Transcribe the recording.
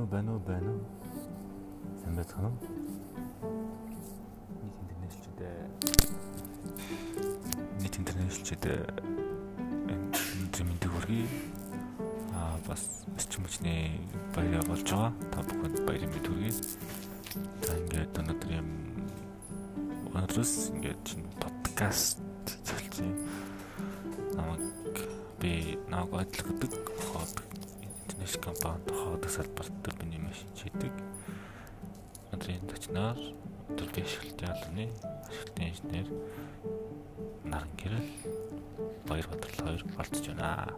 байна уу байна уу байна уу? Сайн байна уу? Нийт интернэшнлчдээ нийт интернэшнлчдээ энэ зэмдэг үргэлж аа бас өчмөчний баяр болж байгаа. Та бүхэнд баярын мэд хүргэе за ингээд өнөөдөр юм өнөөдрөөс ингээд чинь подкаст зөвлөж намайг би нааг адлах гэдэг хобби интернэшнл компанид хоод салбарт би нэмэш хийдэг. Өдрийн төчнөр өдөр ашиглалтын албаны ашиглалтын инженер наран гэрэл баяр хоёр болцож байна.